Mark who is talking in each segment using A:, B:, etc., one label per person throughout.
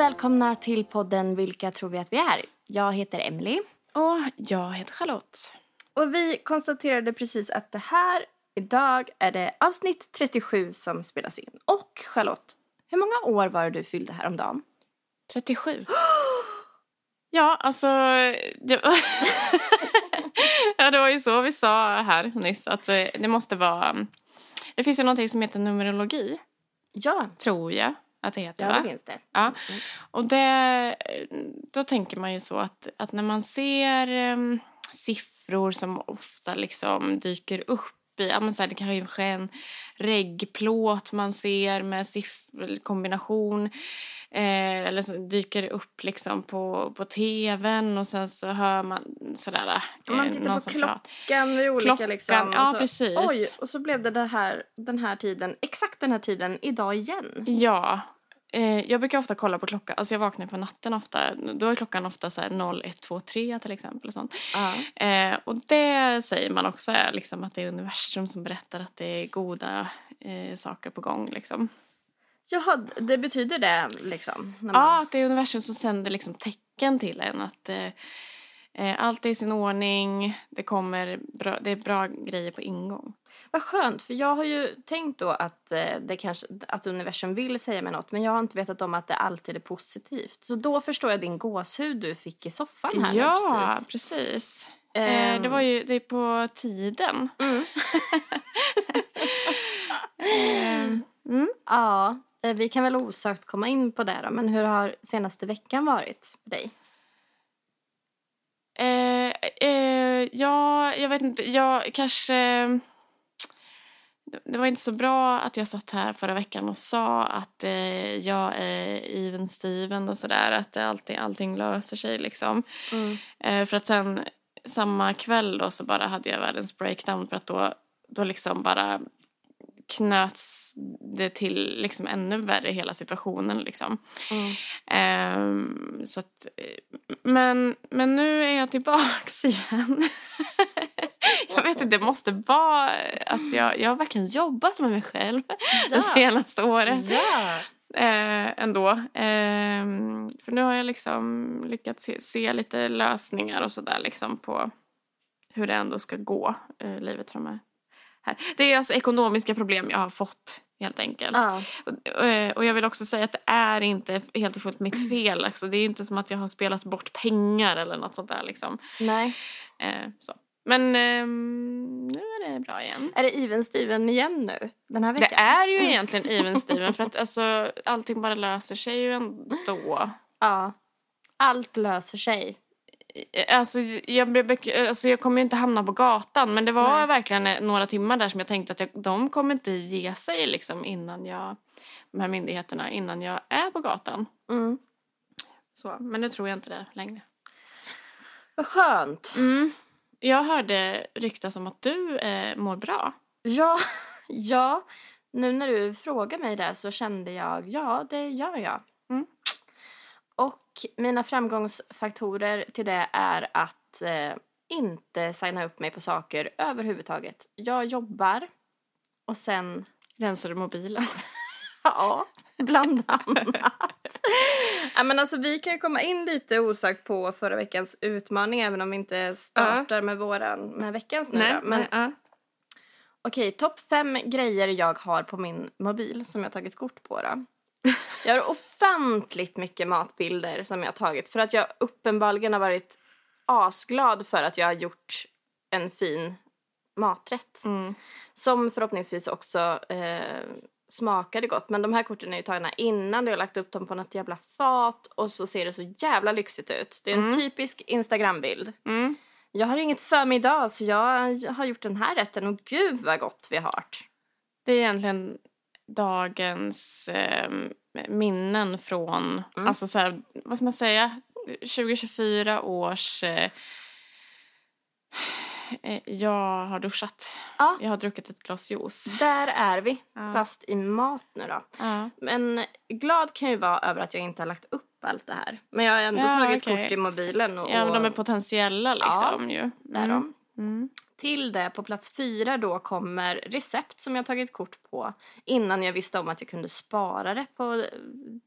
A: välkomna till podden Vilka tror vi att vi är? Jag heter Emily.
B: Och jag heter Charlotte.
A: Och vi konstaterade precis att det här idag är det avsnitt 37 som spelas in. Och Charlotte, hur många år var det du fyllde häromdagen?
B: 37. ja, alltså... Det var, ja, det var ju så vi sa här nyss att det, det måste vara... Det finns ju någonting som heter numerologi,
A: Ja,
B: tror jag att det heter.
A: ja
B: va?
A: det finns det.
B: Ja,
A: Mm.
B: och det, då tänker man ju så att, att när man ser em, siffror som ofta liksom dyker upp i, ja men så här, det kanske är en reggplåt man ser med kombination eh, eller så dyker det upp liksom på, på tvn och sen så hör man sådär.
A: Om man
B: eh,
A: tittar på klockan vid olika
B: Klockan,
A: liksom.
B: ja,
A: så,
B: precis.
A: Oj, och så blev det, det här, den här tiden, exakt den här tiden idag igen.
B: Ja. Eh, jag brukar ofta kolla på klockan, alltså jag vaknar på natten ofta, då är klockan ofta så här 0123 till exempel. Och, sånt.
A: Ja.
B: Eh, och det säger man också är liksom att det är universum som berättar att det är goda eh, saker på gång. Liksom.
A: Jaha, det betyder det liksom? man-
B: Ja, att det är universum som sänder liksom tecken till en att eh, eh, allt är i sin ordning, det kommer bra, det är bra grejer på ingång.
A: Vad skönt, för jag har ju tänkt då att, eh, det kanske, att universum vill säga mig något men jag har inte vetat om att det alltid är positivt. Så då förstår jag din gåshud du fick i soffan här
B: ja,
A: precis.
B: precis.
A: Ehm,
B: Eh, det var ju det är på tiden.
A: Mm.
B: Eh, mm.
A: Ja, vi kan väl osökt komma in på det då, men hur har senaste veckan varit för dig?
B: Eh, eh, ja, jag vet inte. Jag kanske... Det var inte så bra att jag satt här förra veckan och sa att eh, jag är even Steven och sådär. Att det alltid, allting löser sig liksom. Eh, för att sen samma kväll då så bara hade jag världens breakdown för att då, då liksom bara knöts det till liksom ännu värre hela situationen liksom.
A: Mm.
B: Ehm, så att, eh, men, men nu är jag tillbaks igen. jag vet inte, det måste vara att jag, jag har verkligen jobbat med mig själv
A: Ja.
B: det senaste året.
A: Ja.
B: Eh, ändå. Ehm, för nu har jag liksom lyckats se, se lite lösningar och sådär liksom på hur det ändå ska gå eh, livet framöver. Här. Det är alltså ekonomiska problem jag har fått helt enkelt.
A: Ja.
B: Och, eh, och jag vill också säga att det är inte helt och fullt mitt fel. Alltså. Det är inte som att jag har spelat bort pengar eller något sånt där. Liksom.
A: Nej.
B: Eh, så. Men ehm, nu är det bra igen.
A: Är det even Steven igen nu den här veckan?
B: Det är ju egentligen even Steven för att alltså, allting bara löser sig ju ändå.
A: Ja. Allt löser sig.
B: Alltså jag, blev, alltså jag kommer ju inte hamna på gatan men det var
A: Nej.
B: verkligen eh, några timmar där som jag tänkte att jag, de kommer inte ge sig liksom innan jag, de här myndigheterna, innan jag är på gatan.
A: Mm.
B: Så, men nu tror jag inte det längre.
A: Vad skönt.
B: Mm. Jag hörde ryktas om att du eh, mår bra.
A: Ja, ja. Nu när du frågar mig det så kände jag, ja det gör jag.
B: Mm.
A: Och mina framgångsfaktorer till det är att eh, inte signa upp mig på saker överhuvudtaget. Jag jobbar och sen,
B: Rensar du mobilen?
A: ja, bland annat. ja, men alltså, vi kan ju komma in lite osökt på förra veckans utmaning även om vi inte startar med, våran, med veckans nu. då. Men,
B: nej, ja.
A: Okej, topp fem grejer jag har på min mobil som jag tagit kort på då. Jag har ofantligt mycket matbilder som jag tagit för att jag uppenbarligen har varit asglad för att jag har gjort en fin maträtt.
B: Mm.
A: Som förhoppningsvis också eh, smakade gott. Men de här korten är ju tagna innan. Jag har lagt upp dem på något jävla fat och så ser det så jävla lyxigt ut. Det är en
B: Mm.
A: typisk Instagrambild.
B: Mm.
A: Jag har inget för mig idag så jag har gjort den här rätten och gud vad gott vi har.
B: Det är egentligen dagens eh, minnen från,
A: Mm.
B: alltså så här, vad ska man säga, 2024 års eh, jag har duschat.
A: Ja.
B: Jag har druckit ett glas juice.
A: Där är vi,
B: Ja.
A: fast i mat nu då.
B: Ja.
A: Men glad kan jag ju vara över att jag inte har lagt upp allt det här. Men jag har ändå tagit
B: okej.
A: kort i mobilen och,
B: ja, men de är potentiella liksom ju.
A: där då.
B: Mm.
A: Till det på plats fyra då kommer recept som jag tagit kort på innan jag visste om att jag kunde spara det på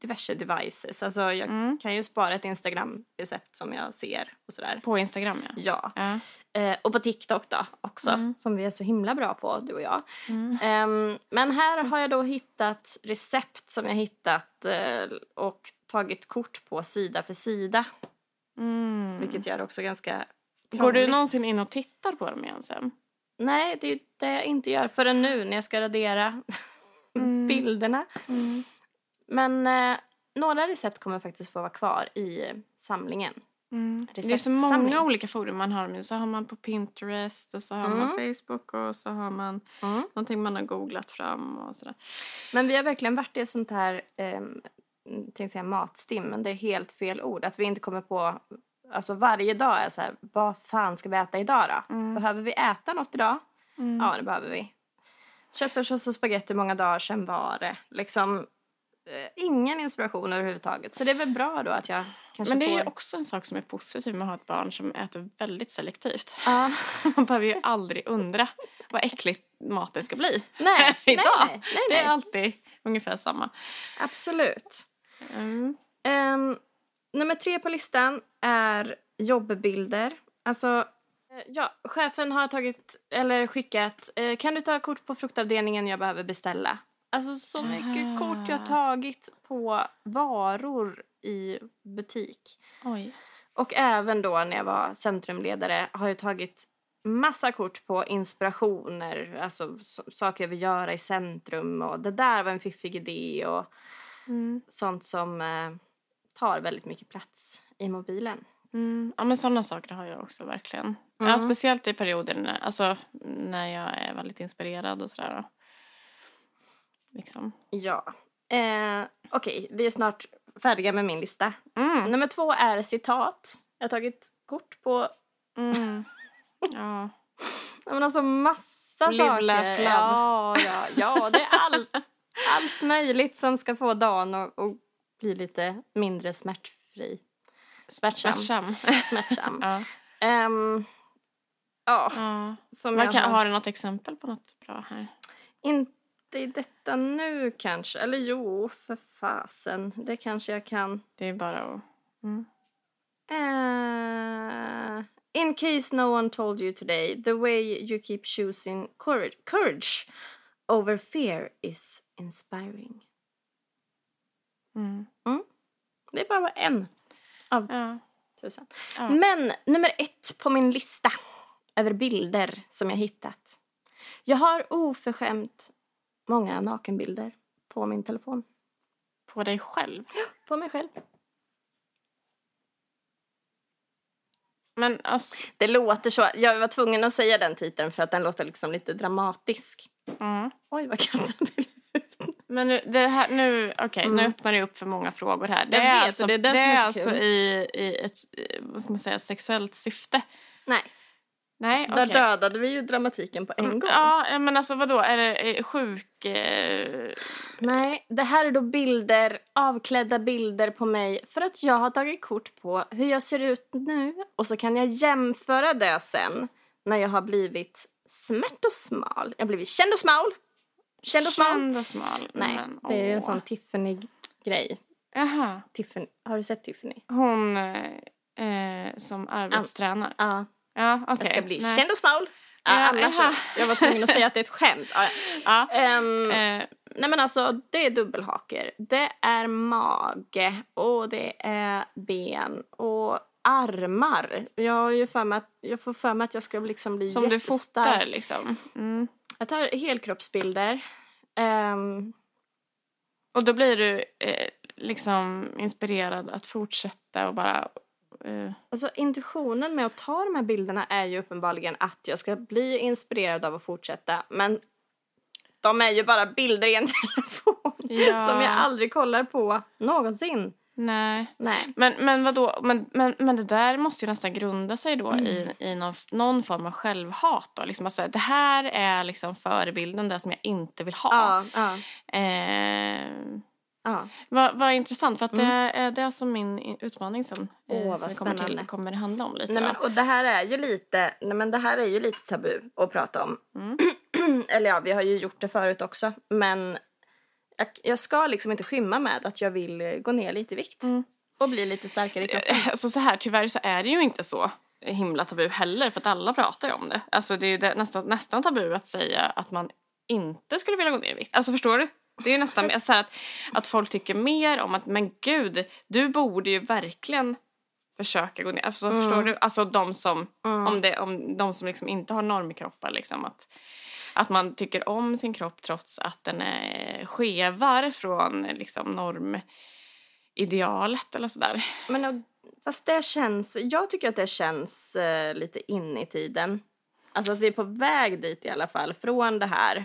A: diverse devices. Alltså jag
B: Mm.
A: kan ju spara ett Instagram-recept som jag ser och sådär.
B: På Instagram, ja.
A: Ja. Eh, och på TikTok då också,
B: Mm.
A: som vi är så himla bra på du och jag.
B: Mm.
A: Ehm, men här har jag då hittat recept som jag hittat eh, och tagit kort på sida för sida.
B: Mm.
A: Vilket gör det också ganska
B: Går du någonsin in och tittar på dem igen sen?
A: Nej, det är det jag inte gör förrän nu när jag ska radera
B: Mm.
A: bilderna.
B: Mm.
A: Men eh, några recept kommer faktiskt få vara kvar i samlingen.
B: Mm. Det är så många olika forum man har. Så har man på Pinterest och så har man Facebook och så har man någonting man har googlat fram och sådär.
A: Men vi har verkligen varit i ett sånt här, eh, tänkte säga matstim, men det är helt fel ord. Att vi inte kommer på, alltså varje dag är så här, vad fan ska vi äta idag då?
B: Mm.
A: Behöver vi äta något idag?
B: Mm.
A: Ja, det behöver vi. Köttfärssås och spagetti, många dagar sedan var det? Liksom, eh, ingen inspiration överhuvudtaget. Så det är väl bra då att jag kanske
B: Men det är
A: får...
B: ju också en sak som är positiv med att ha ett barn som äter väldigt selektivt.
A: Ja.
B: Man behöver ju aldrig undra vad äckligt maten ska bli.
A: Nej,
B: Idag.
A: nej, nej,
B: Det är alltid ungefär samma.
A: Absolut.
B: Mm.
A: Ehm, nummer tre på listan är jobbbilder. Alltså, eh, ja, chefen har tagit, eller skickat, eh, kan du ta kort på fruktavdelningen jag behöver beställa? Alltså så mycket
B: Aha.
A: kort jag tagit på varor i butik.
B: Oj.
A: Och även då när jag var centrumledare har jag tagit massa kort på inspirationer, alltså saker jag vill göra i centrum och det där var en fiffig idé och
B: Mm.
A: sånt som eh, tar väldigt mycket plats i mobilen.
B: Mm. Ja men sådana saker har jag också verkligen. Ja,
A: Mm.
B: speciellt i perioder när, alltså, när jag är väldigt inspirerad och sådär. Liksom.
A: Ja. Eh, Okej, vi är snart färdiga med min lista.
B: Mm.
A: Nummer två är citat. Jag har tagit kort på
B: Mm. Ja.
A: ja, men alltså massa
B: Live,
A: saker.
B: laugh.
A: Ja, ja, ja, det är allt. allt möjligt som ska få dagen att att bli lite mindre smärtfri. Smärtsam.
B: Smärtsam.
A: Smärtsam.
B: ja.
A: Ehm, ja,
B: ja.
A: som jag
B: kan,
A: har...
B: har du något exempel på något bra här?
A: Inte i detta nu kanske. Eller jo, för fasen. Det kanske jag kan.
B: Det är bara att... Mm.
A: Eh, in case no one told you today, the way you keep choosing courage, courage over fear is inspiring.
B: Mm.
A: Det är bara en av
B: Ja.
A: tusen.
B: Ja.
A: Men nummer ett på min lista över bilder som jag hittat. Jag har oförskämt många nakenbilder på min telefon.
B: På dig själv.
A: På mig själv.
B: Men alltså...
A: Det låter så. Jag var tvungen att säga den titeln för att den låter liksom lite dramatisk.
B: Mm.
A: Oj, vad katten vill.
B: Men nu, det här, nu, nu
A: Mm.
B: öppnar det upp för många frågor här. Det
A: Jag
B: är
A: vet,
B: alltså,
A: och det är det som
B: är
A: är så
B: alltså i, i ett vad ska man säga, sexuellt syfte.
A: Nej,
B: Nej,
A: där
B: okej.
A: dödade vi ju dramatiken på en gång.
B: Ja, men alltså vadå, är det sjuk... Eh,
A: Nej, det här är då bilder, avklädda bilder på mig för att jag har tagit kort på hur jag ser ut nu och så kan jag jämföra det sen när jag har blivit smärt och smal. Jag har blivit känd och smal. Känd och smal.
B: känd och smal?
A: Nej,
B: men,
A: det är en sån Tiffany-grej.
B: Jaha,
A: Tiffany. Har du sett Tiffany?
B: hon eh, eh, som arbetstränar.
A: Ja.
B: Ja, okej.
A: Jag ska bli
B: Nej.
A: känd och smal. Ja, annars jag var tvungen att säga att det är ett skämt. Ja, ja.
B: Ja,
A: Ehm,
B: eh,
A: Nej men alltså det är dubbelhaker, det är mage och det är ben och armar. Jag har ju för mig att, jag får för mig att jag ska liksom bli
B: som du
A: jättestark.
B: fotar liksom. Mm.
A: Jag tar helkroppsbilder. Ehm,
B: Och då blir du eh, liksom inspirerad att fortsätta och bara... Eh,
A: alltså intuitionen med att ta de här bilderna är ju uppenbarligen att jag ska bli inspirerad av att fortsätta. Men de är ju bara bilder i en telefon
B: Ja.
A: som jag aldrig kollar på någonsin.
B: Nej.
A: Nej.
B: Men, men vadå? Men, men, men det där måste ju nästan grunda sig då
A: Mm.
B: i, i någon, någon form av självhat. Då. Liksom, alltså, det här är liksom förebilden, det som jag inte vill ha.
A: Ja, ja.
B: Eh,
A: Ja.
B: Vad, vad intressant, för att
A: Mm.
B: det är det som min utmaning sen
A: vad
B: som kommer till kommer det handla om lite.
A: Nej, men, och det här är ju lite, nej, men det här är ju lite tabu att prata om.
B: Mm.
A: Eller ja, vi har ju gjort det förut också. Men jag, jag ska liksom inte skymma med att jag vill eh, gå ner lite i vikt.
B: Mm.
A: Och bli lite starkare i kroppen.
B: Eh, Alltså så här, tyvärr så är det ju inte så himla tabu heller för att alla pratar ju om det. Alltså det är ju det, nästan, nästan tabu att säga att man inte skulle vilja gå ner i vikt. Alltså förstår du? Det är ju nästan så att, att folk tycker mer om att men gud, du borde ju verkligen försöka gå ner. Alltså
A: Mm.
B: förstår du? Alltså de som,
A: Mm.
B: om, det, om de som liksom inte har normkroppar liksom att att man tycker om sin kropp trots att den är skevar från eh, liksom normidealet eller sådär.
A: Men fast det känns, jag tycker att det känns eh, lite in i tiden. Alltså att vi är på väg dit i alla fall. Från det här,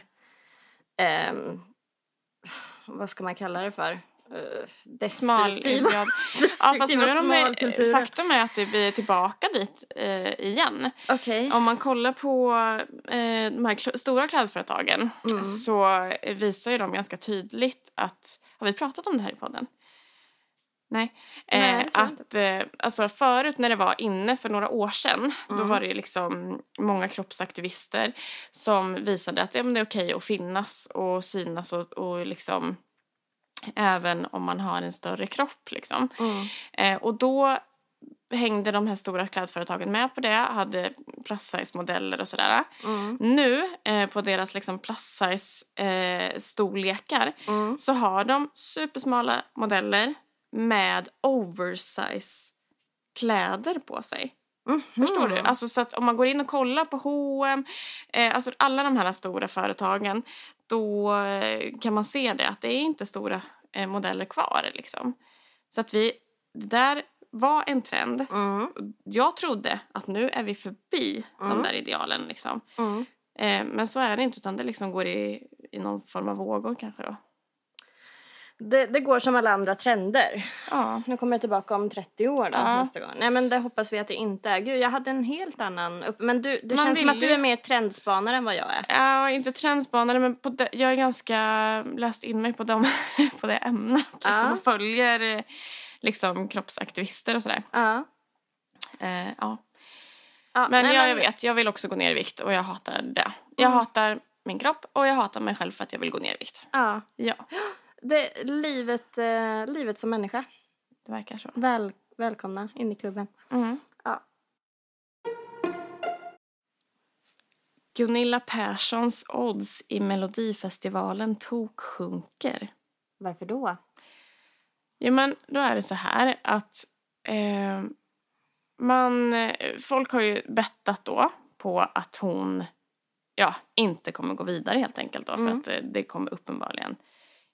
A: ehm, vad ska man kalla det för?
B: Smal
A: destruktiva.
B: ideal. Ja, fast nu är de, faktum är att vi är tillbaka dit eh, igen.
A: Okej.
B: Om man kollar på eh, de här stora klädföretagen
A: Mm.
B: så visar ju de ganska tydligt att... Har vi pratat om det här i podden? Nej.
A: Nej,
B: Eh,
A: tror jag
B: att, eh, alltså förut när det var inne för några år sedan då
A: Mm.
B: var det liksom många kroppsaktivister som visade att ja, det är okej att finnas och synas och, och liksom även om man har en större kropp. Liksom.
A: Mm.
B: Eh, och då hängde de här stora klädföretagen med på det, hade plus size-modeller och sådär.
A: Mm.
B: Nu, eh, på deras liksom plus size-storlekar,
A: Mm.
B: så har de supersmala modeller med oversize kläder på sig.
A: Mhm.
B: Förstår du? Alltså så att om man går in och kollar på H&M, eh, alltså alla de här stora företagen, då eh, kan man se det att det är inte stora eh, modeller kvar liksom. Så att vi, det där var en trend.
A: Mm.
B: Jag trodde att nu är vi förbi de
A: Mm.
B: där idealen liksom.
A: Mm.
B: Eh, men så är det inte utan det liksom går i, i någon form av vågor kanske då.
A: Det, det går som alla andra trender.
B: Ja.
A: Nu kommer jag tillbaka om 30 år då,
B: Ja.
A: nästa gång. Nej men det hoppas vi att det inte är. Gud, jag hade en helt annan upp... Men du, det
B: Man
A: känns som att du är mer trendspanare än vad jag är.
B: Ja, inte trendspanare men det, jag är ganska läst in mig på, dem, på det ämnet. Liksom,
A: Ja.
B: och följer liksom kroppsaktivister och sådär.
A: Ja.
B: Eh, ja.
A: ja
B: Men
A: nej,
B: ja, jag vet, jag vill också gå ner i vikt och jag hatar det. Jag
A: Mm.
B: hatar min kropp och jag hatar mig själv för att jag vill gå ner i vikt.
A: Ja.
B: Ja,
A: Det, livet, eh, livet som människa.
B: det verkar så.
A: Väl, välkomna in i klubben.
B: Mm.
A: Ja.
B: Gunilla Perssons odds i Melodifestivalen toksjunker.
A: Varför då?
B: Jo, men då är det så här att eh, man, folk har ju bettat då på att hon ja, inte kommer gå vidare helt enkelt då, för
A: Mm.
B: att eh, det kommer uppenbarligen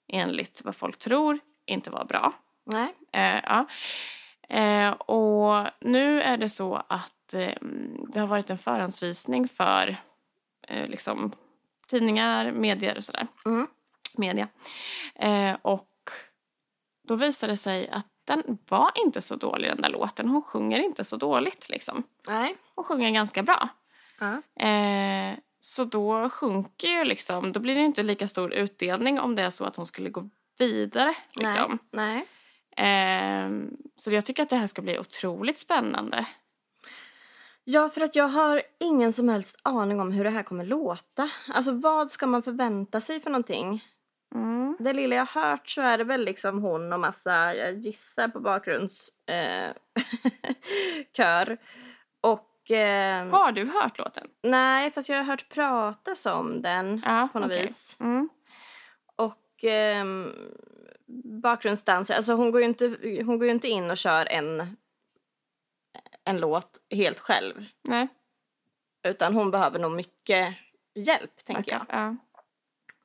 B: enligt vad folk tror inte vara bra.
A: Nej.
B: Eh, ja. eh, och nu är det så att eh, det har varit en förhandsvisning för eh, liksom, tidningar, medier och sådär.
A: Mm.
B: Media. Eh, och då visade det sig att den var inte så dålig den där låten. Hon sjunger inte så dåligt liksom.
A: Nej.
B: Hon sjunger ganska bra.
A: Ja.
B: Eh, så då sjunker ju liksom, då blir det inte lika stor utdelning om det är så att hon skulle gå vidare. Liksom.
A: Nej.
B: Ehm, så jag tycker att det här ska bli otroligt spännande.
A: Ja, för att jag har ingen som helst aning om hur det här kommer låta. Alltså vad ska man förvänta sig för någonting?
B: Mm.
A: Det lilla jag har hört så är det väl liksom hon och massa, jag gissar på bakgrunds eh. Och eh,
B: Har du hört låten?
A: nej, fast jag har hört pratas om den
B: Ja,
A: på något
B: okej.
A: vis.
B: Mm.
A: Och ehm, bakgrundsdanser, alltså hon går, ju inte, hon går inte in och kör en, en låt helt själv.
B: Nej,
A: Utan hon behöver nog mycket hjälp, tänker jag.
B: verkar- ja.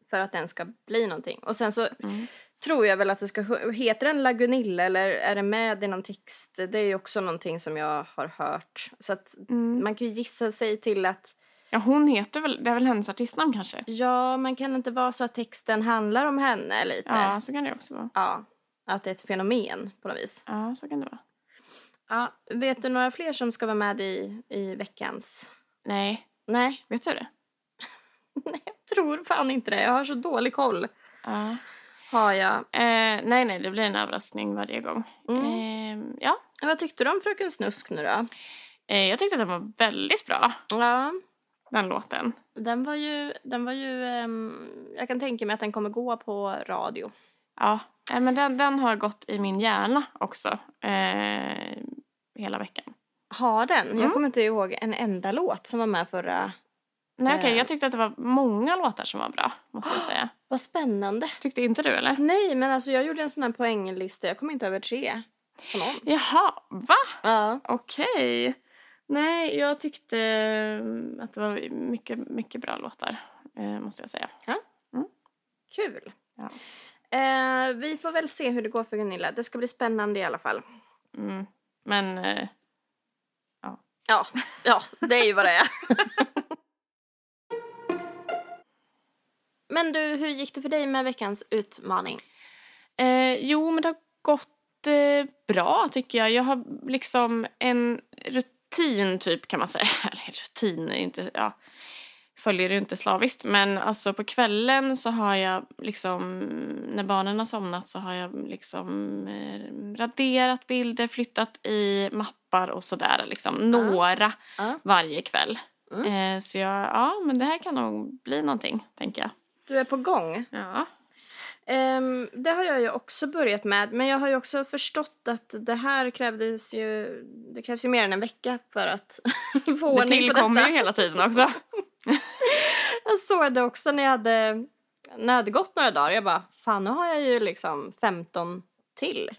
A: För att den ska bli någonting. Och sen så
B: Mm.
A: Tror jag väl att det ska... Heter den Lagunilla eller är det med i någon text? Det är ju också någonting som jag har hört. Så att
B: Mm.
A: man kan ju gissa sig till att
B: ja, hon heter väl, det är väl hennes artistnamn kanske?
A: ja, man kan inte vara så att texten handlar om henne lite.
B: Ja, så kan det också vara.
A: Ja, att det är ett fenomen på något vis.
B: Ja, så kan det vara.
A: Ja, vet du några fler som ska vara med i, i veckans?
B: Nej,
A: Nej,
B: vet du det?
A: nej, jag tror fan inte det. Jag har så dålig koll.
B: Ja.
A: Har jag.
B: Eh, nej, nej, det blir en överraskning varje gång.
A: Mm.
B: Eh, ja,
A: Vad tyckte du om Fröken Snusk nu då?
B: eh, jag tyckte att den var väldigt bra,
A: Ja,
B: den låten.
A: den var ju, den var ju, ehm, jag kan tänka mig att den kommer gå på radio.
B: Ja, eh, men den, den har gått i min hjärna också eh, hela veckan.
A: Har den? Jag
B: Mm.
A: kommer inte ihåg en enda låt som var med förra.
B: Nej, okej,
A: Eh.
B: jag tyckte att det var många låtar som var bra, måste jag säga.
A: Vad spännande.
B: Tyckte inte du, eller?
A: Nej, men alltså jag gjorde en sån här poänglista. Jag kom inte över tre på någon.
B: Jaha, va?
A: Ja.
B: Okej. Nej, jag tyckte eh, att det var mycket, mycket bra låtar, eh, måste jag säga.
A: Kul.
B: Ja.
A: Eh, vi får väl se hur det går för Gunilla. Det ska bli spännande i alla fall.
B: Mm. Men eh,
A: Ja, ja det är ju vad det är. Men du, hur gick det för dig med veckans utmaning?
B: Eh, jo, men det har gått eh, bra tycker jag. Jag har liksom en rutin typ kan man säga. Eller rutin inte, ja, följer det inte slaviskt. Men alltså på kvällen så har jag liksom, när barnen har somnat så har jag liksom eh, raderat bilder, flyttat i mappar och sådär liksom. Några
A: Ja.
B: varje kväll.
A: Mm.
B: Eh, så jag, ja men det här kan nog bli någonting, tänker jag.
A: Du är på gång.
B: Ja.
A: Ehm, det har jag ju också börjat med, men jag har ju också förstått att det här krävdes ju, det krävs ju mer än en vecka för att få
B: Det
A: ordning på
B: tillkommer
A: detta.
B: ju hela tiden också.
A: Jag såg det också när jag hade, när det hade gått några dagar. Jag bara, fan nu har jag ju liksom 15 till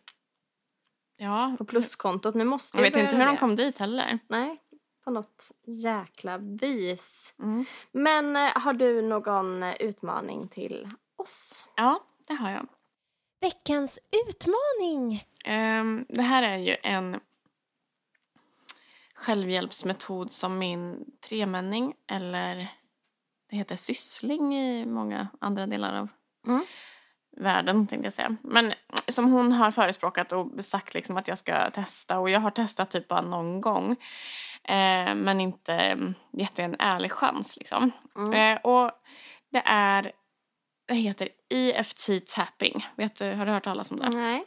B: Ja,
A: på pluskontot. Nu måste
B: jag
A: jag
B: vet inte hur de
A: det.
B: kom dit heller.
A: Nej, på något jäkla vis.
B: Mm.
A: Men eh, har du någon eh, utmaning till oss?
B: Ja, det har jag.
C: Veckans utmaning!
B: Ehm, det här är ju en självhjälpsmetod som min tremänning, eller det heter syssling i många andra delar av
A: Mm.
B: Världen, tänkte jag säga. Men som hon har förespråkat och sagt liksom att jag ska testa. Och jag har testat typ bara någon gång. Eh, men inte gett en ärlig chans liksom.
A: Mm.
B: Eh, och det är, det heter EFT tapping. Vet du, har du hört talas om det?
A: Nej.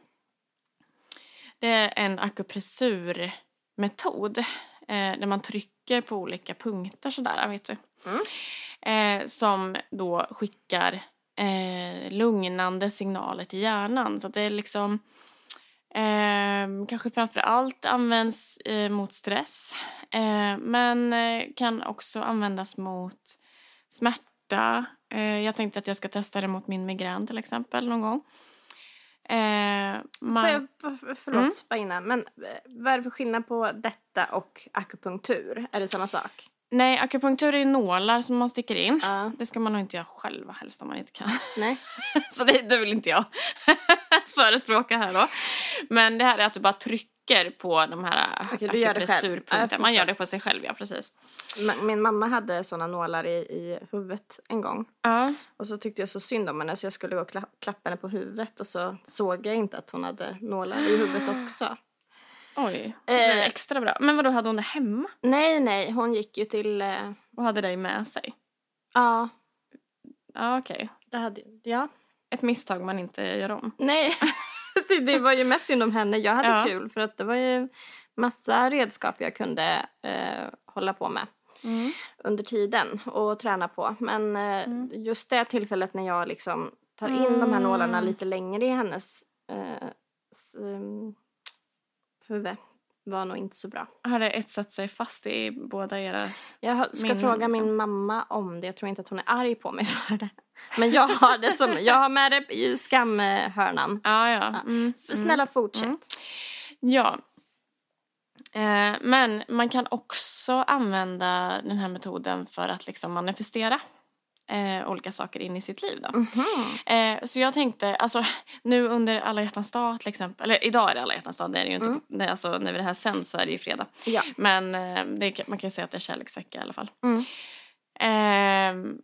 B: Det är en akupressurmetod eh, där man trycker på olika punkter sådär, vet du.
A: Mm.
B: Eh, som då skickar eh, lugnande signaler till hjärnan. Så det är liksom eh, kanske framför allt används eh, mot stress. Eh, men eh, kan också användas mot smärta. Eh, jag tänkte att jag ska testa det mot min migrän till exempel någon gång. Eh, man...
A: För- förlåt,
B: Mm.
A: Men vad är det för skillnad på detta och akupunktur? Är det samma sak?
B: Nej, akupunktur är ju nålar som man sticker in.
A: Ja.
B: Det ska man nog inte göra själv helst om man inte kan.
A: Nej.
B: Så det, det vill inte jag förespråka här då. Men det här är att du bara trycker på de här
A: Okej, du gör det själv. Ja, jag
B: akupressurpunkterna. Man gör det på sig själv, ja precis.
A: Ma- Min mamma hade såna nålar i, i huvudet en gång.
B: Ja.
A: Och så tyckte jag så synd om henne så jag skulle gå och kla- klappa henne på huvudet och så såg jag inte att hon hade nålar i huvudet också.
B: Oj, det
A: Eh.
B: extra bra. Men vad då hade hon det hemma?
A: Nej, nej, hon gick ju till... eh,
B: Och hade det med sig?
A: Ja,
B: Ja, okej.
A: det hade... Ja.
B: Ett misstag man inte gör om.
A: Nej, det, det var ju mest synd om henne. Jag hade
B: Ja.
A: kul för att det var ju massa redskap jag kunde eh, hålla på med
B: Mm.
A: under tiden och träna på. Men eh,
B: Mm.
A: just det tillfället när jag liksom tar in de här nålarna
B: Mm.
A: lite längre i hennes eh, um, huvud var nog inte så bra.
B: Har det etsat sig fast i båda era...
A: Jag ska
B: Minnen,
A: fråga
B: liksom.
A: min mamma om det. Jag tror inte att hon är arg på mig för det. Men jag har det som, jag har med det i skamhörnan.
B: Ah, ja, ja. Mm.
A: Snälla fortsätt.
B: Mm. Ja. Eh, men man kan också använda den här metoden för att liksom manifestera eh, olika saker in i sitt liv. Då.
A: Mhm.
B: Eh, så jag tänkte, alltså nu under alla hjärtans dag till exempel, eller idag är det alla hjärtans dag, det är det ju inte,
A: Mm.
B: det, alltså, när det här sänds så är det ju fredag.
A: Ja.
B: Men eh, det, man kan ju säga att det är kärleksvecka i alla fall.
A: Mm.
B: Ehm,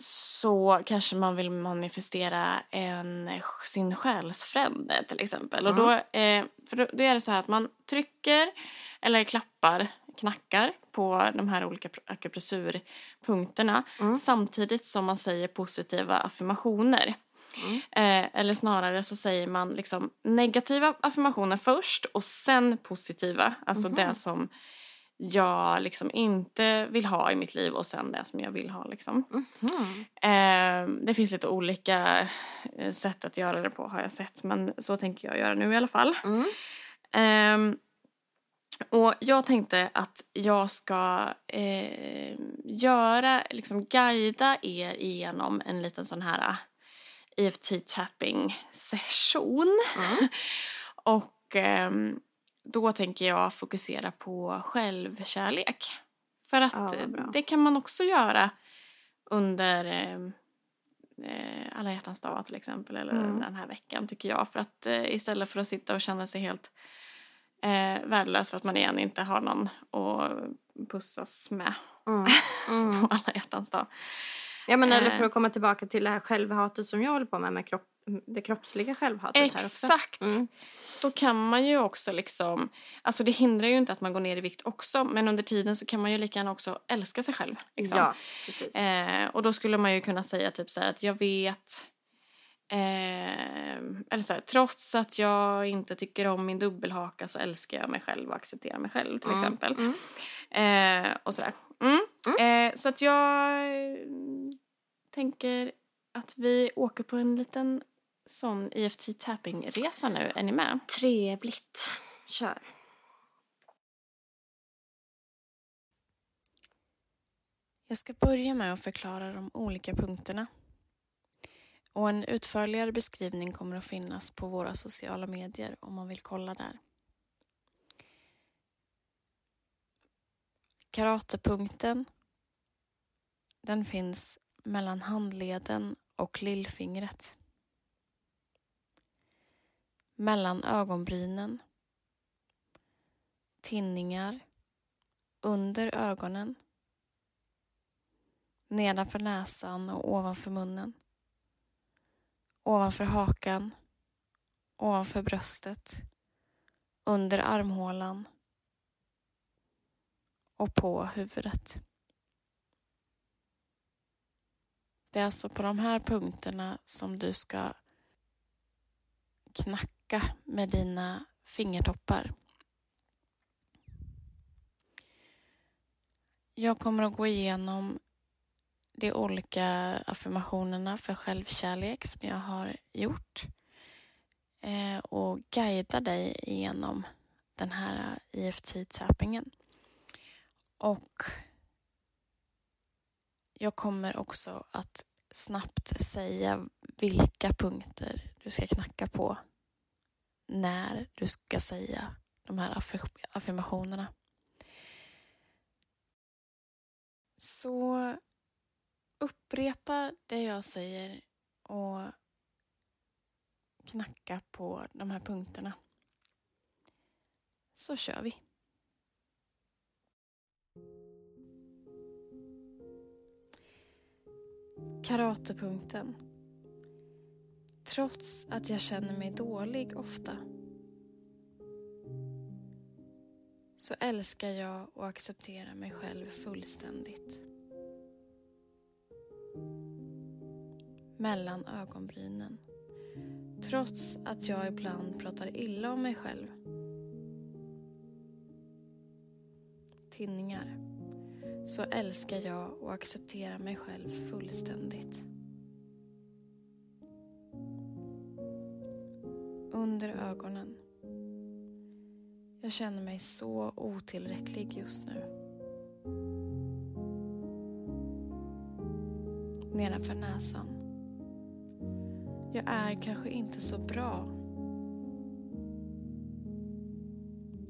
B: så kanske man vill manifestera en, sin själsfrände till exempel. Och då, eh, för då, då är det så här att man trycker eller klappar, knackar på de här olika pr- akupressurpunkterna
A: Mm.
B: samtidigt som man säger positiva affirmationer.
A: Mm.
D: Eh, eller snarare så säger man liksom negativa affirmationer först och sen positiva. Alltså
A: Mhm.
D: det som jag liksom inte vill ha i mitt liv och sen det som jag vill ha. Liksom.
A: Mhm.
D: Eh, det finns lite olika eh, sätt att göra det på har jag sett men så tänker jag göra nu i alla fall.
A: Mm.
D: Och jag tänkte att jag ska eh, göra, liksom guida er igenom en liten sån här EFT tapping session.
A: Mm.
D: Och ehm, då tänker jag fokusera på självkärlek. För att
A: Ja,
D: det kan man också göra under ehm, eh, alla hjärtans dag till exempel eller
A: Mm.
D: den här veckan tycker jag. För att eh, istället för att sitta och känna sig helt eh, värdelös för att man igen inte har någon att pussas med
A: Mm. Mm.
D: på alla hjärtans dag.
A: Ja, men eller
D: Eh.
A: för att komma tillbaka till det här självhatet som jag håller på med, med kropp, det kroppsliga självhatet här också.
D: Exakt!
A: Mm.
D: Då kan man ju också liksom, alltså det hindrar ju inte att man går ner i vikt också men under tiden så kan man ju lika gärna också älska sig själv. Liksom.
A: Ja, precis.
D: Eh, och då skulle man ju kunna säga typ så här att jag vet eh, eller så här, trots att jag inte tycker om min dubbelhaka så älskar jag mig själv och accepterar mig själv till
A: Mm.
D: exempel.
A: Mm.
D: Eh, och sådär. Mm. Eh, så att jag eh, tänker att vi åker på en liten sån EFT tapping-resa nu. Är ni med?
A: Trevligt. Kör.
B: Jag ska börja med att förklara de olika punkterna. Och en utförligare beskrivning kommer att finnas på våra sociala medier om man vill kolla där. Karatepunkten den finns mellan handleden och lillfingret. Mellan ögonbrynen. Tinningar. Under ögonen nedanför näsan och ovanför munnen. Ovanför hakan, ovanför bröstet, under armhålan och på huvudet. Det är alltså på de här punkterna som du ska knacka med dina fingertoppar. Jag kommer att gå igenom de olika affirmationerna för självkärlek som jag har gjort eh, och guida dig igenom den här eh, EFT-tappingen. Och jag kommer också att snabbt säga vilka punkter du ska knacka på när du ska säga de här affirmationerna. Så upprepa det jag säger och knacka på de här punkterna. Så kör vi. Karatepunkten. Trots att jag känner mig dålig ofta så älskar jag och accepterar mig själv fullständigt. Mellan ögonbrynen. Trots att jag ibland pratar illa om mig själv. Tinningar. Så älskar jag och accepterar mig själv fullständigt. Under ögonen. Jag känner mig så otillräcklig just nu. Nedanför näsan. Jag är kanske inte så bra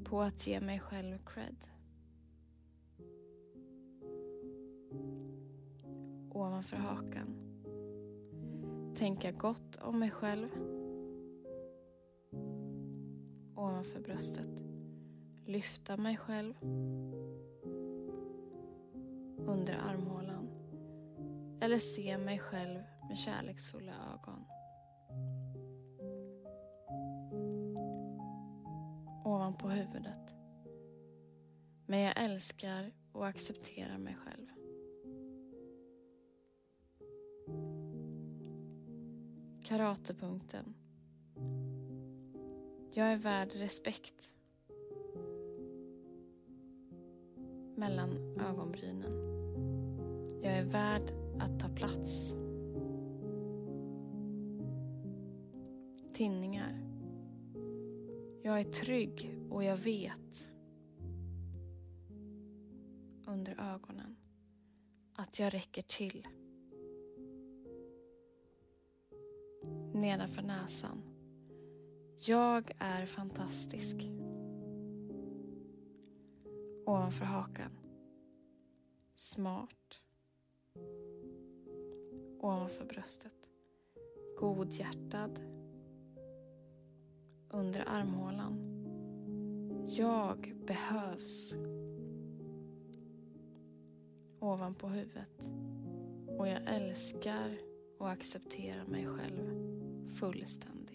B: på att ge mig själv cred. Ovanför hakan. Tänka gott om mig själv. Ovanför bröstet. Lyfta mig själv. Under armhålan. Eller se mig själv med kärleksfulla ögon. Ovanpå huvudet. Men jag älskar och accepterar mig själv.
E: Karatepunkten. Jag är värd respekt. Mellan ögonbrynen. Jag är värd att ta plats. Tinningar. Jag är trygg och jag vet under ögonen att jag räcker till. Nedanför näsan. Jag är fantastisk. Ovanför hakan. Smart. Ovanför bröstet. Godhjärtad. Under armhålan. Jag behövs. Ovanpå huvudet. Och jag älskar och accepterar mig själv fullständigt.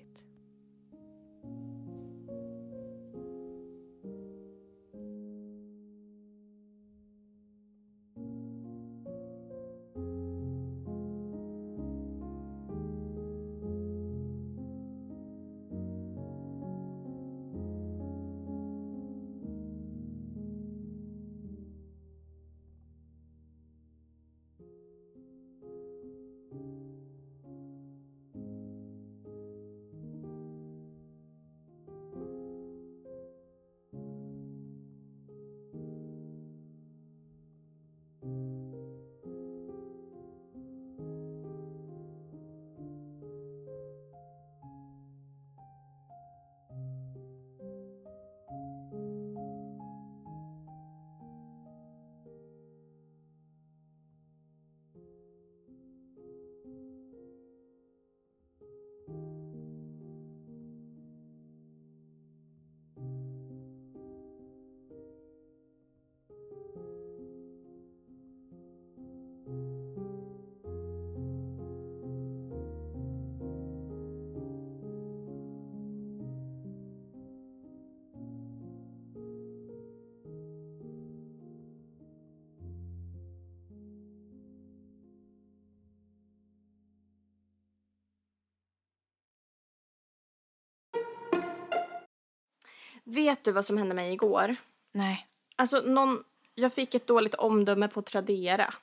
A: Vet du vad som hände mig igår?
B: Nej.
A: Alltså, någon, jag fick ett dåligt omdöme på Tradera.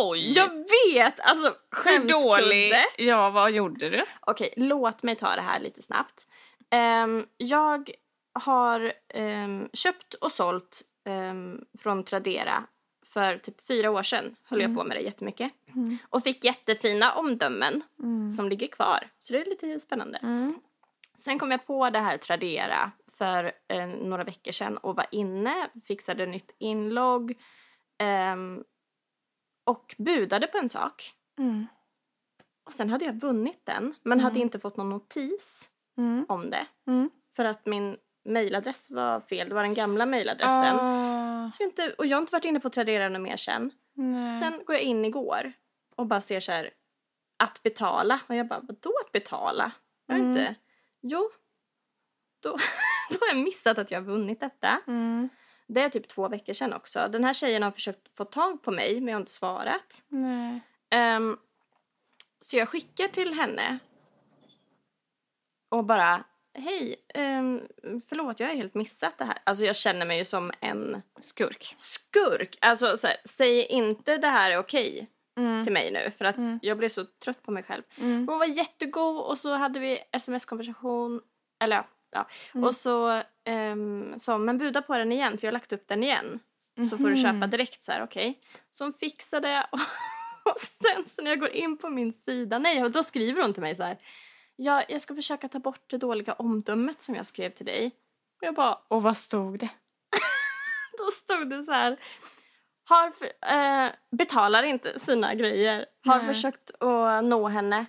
B: Oj!
A: Jag vet! Alltså,
B: Hur dålig? Ja, vad gjorde du?
A: Okej, låt mig ta det här lite snabbt. Ehm, jag har ehm, köpt och sålt ehm, från Tradera för typ fyra år sedan. Höll jag på med det jättemycket.
B: Mm.
A: Och fick jättefina omdömen
B: Mm.
A: som ligger kvar. Så det är lite spännande.
B: Mm.
A: Sen kom jag på det här Tradera för eh, några veckor sedan och var inne, fixade nytt inlogg ehm, och budade på en sak.
B: Mm.
A: Och sen hade jag vunnit den men hade
B: Mm.
A: inte fått någon notis
B: Mm.
A: om det.
B: Mm.
A: För att min mailadress var fel, det var den gamla mailadressen.
B: Ah,
A: Så jag inte, och jag har inte varit inne på Tradera något mer sen.
B: nej.
A: Sen går jag in igår och bara ser så här att betala och jag bara vadå att betala? Jag
B: Mm.
A: inte, jo, då, då har jag missat att jag har vunnit detta.
B: Mm.
A: Det är typ två veckor sedan också. Den här tjejen har försökt få tag på mig men jag har inte svarat.
B: Nej.
A: Ehm, så jag skickar till henne och bara hej, um, förlåt jag har helt missat det här. Alltså jag känner mig ju som en
B: Skurk.
A: skurk. Alltså så här, säg inte det här är okej
B: Mm.
A: till mig nu för att
B: Mm.
A: jag blev så trött på mig själv.
B: Mm.
A: Hon var jättegod och så hade vi sms-konversation. Eller ja. Ja.
B: Mm.
A: Och så um, sa men buda på den igen för jag har lagt upp den igen. Så får du
B: Mhm.
A: köpa direkt så här, okej. Så hon fixade och, och sen så när jag går in på min sida, nej, och då skriver hon till mig så här. Ja, jag ska försöka ta bort det dåliga omdömet som jag skrev till dig. Och jag bara,
B: Och vad stod det?
A: då stod det så här. Har för, eh, betalar inte sina grejer. Har
B: Nej.
A: försökt att nå henne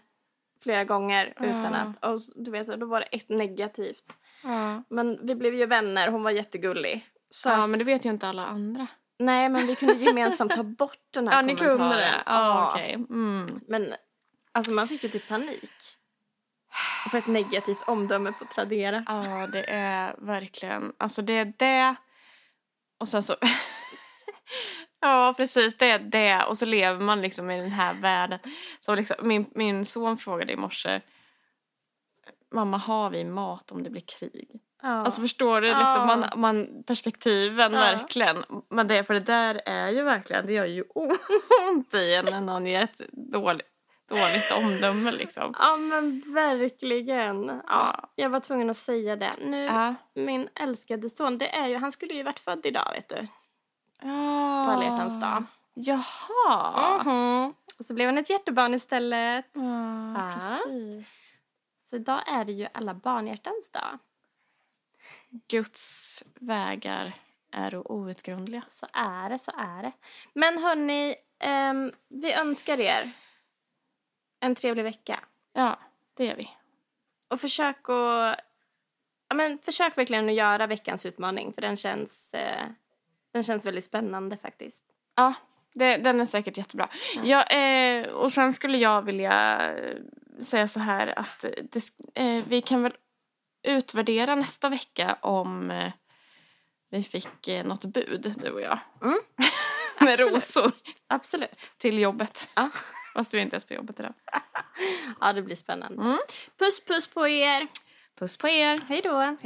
A: flera gånger utan
B: Ja.
A: att... Och du vet, så då var det ett negativt.
B: Ja.
A: Men vi blev ju vänner, hon var jättegullig. Så
B: ja, men det vet ju inte alla andra.
A: Nej, men vi kunde gemensamt ta bort den här
B: Ja, ni
A: kommentaren.
B: kunde det? Ja, okej. Mm.
A: Men alltså man fick ju typ panik. För ett negativt omdöme på Tradera.
B: Ja, det är verkligen... Alltså det är det... Och sen så... Ja, precis. Det är det. Och så lever man liksom i den här världen. Så liksom, min, min son frågade i morse. Mamma, har vi mat om det blir krig?
A: Ja.
B: Alltså förstår du? Liksom,
A: Ja.
B: man, man, perspektiven
A: Ja.
B: verkligen. Men det, för det där är ju verkligen, det gör ju ont i en när någon ger ett dåligt, dåligt omdöme liksom.
A: ja, men verkligen. Ja,
B: Ja.
A: jag var tvungen att säga det. Nu,
B: Ja.
A: min älskade son, det är ju, han skulle ju varit född idag vet du.
B: Ja.
A: På alla hjärtans dag.
B: Jaha.
A: Mhm. Och så blev han ett hjärtebarn istället.
B: Ja,
A: Ja.
B: precis.
A: Så idag är det ju alla barnhjärtans dag.
B: Guds vägar är outgrundliga.
A: Så är det, så är det. Men hörni, ehm, vi önskar er en trevlig vecka.
B: Ja, det gör vi.
A: Och försök att... Ja, men försök verkligen att göra veckans utmaning för den känns, eh, den känns väldigt spännande faktiskt.
B: Ja, det, den är säkert jättebra. Ja. eh, och sen skulle jag vilja eh, säga så här att det, eh, vi kan väl utvärdera nästa vecka om eh, vi fick eh, något bud, du och jag.
A: Mm.
B: Med
A: Absolut.
B: rosor
A: Absolut.
B: till jobbet.
A: Ja.
B: Fast vi är inte ens på jobbet idag.
A: Ja, det blir spännande.
B: Mm.
A: Puss puss på er.
B: Puss på er!
A: Hej då.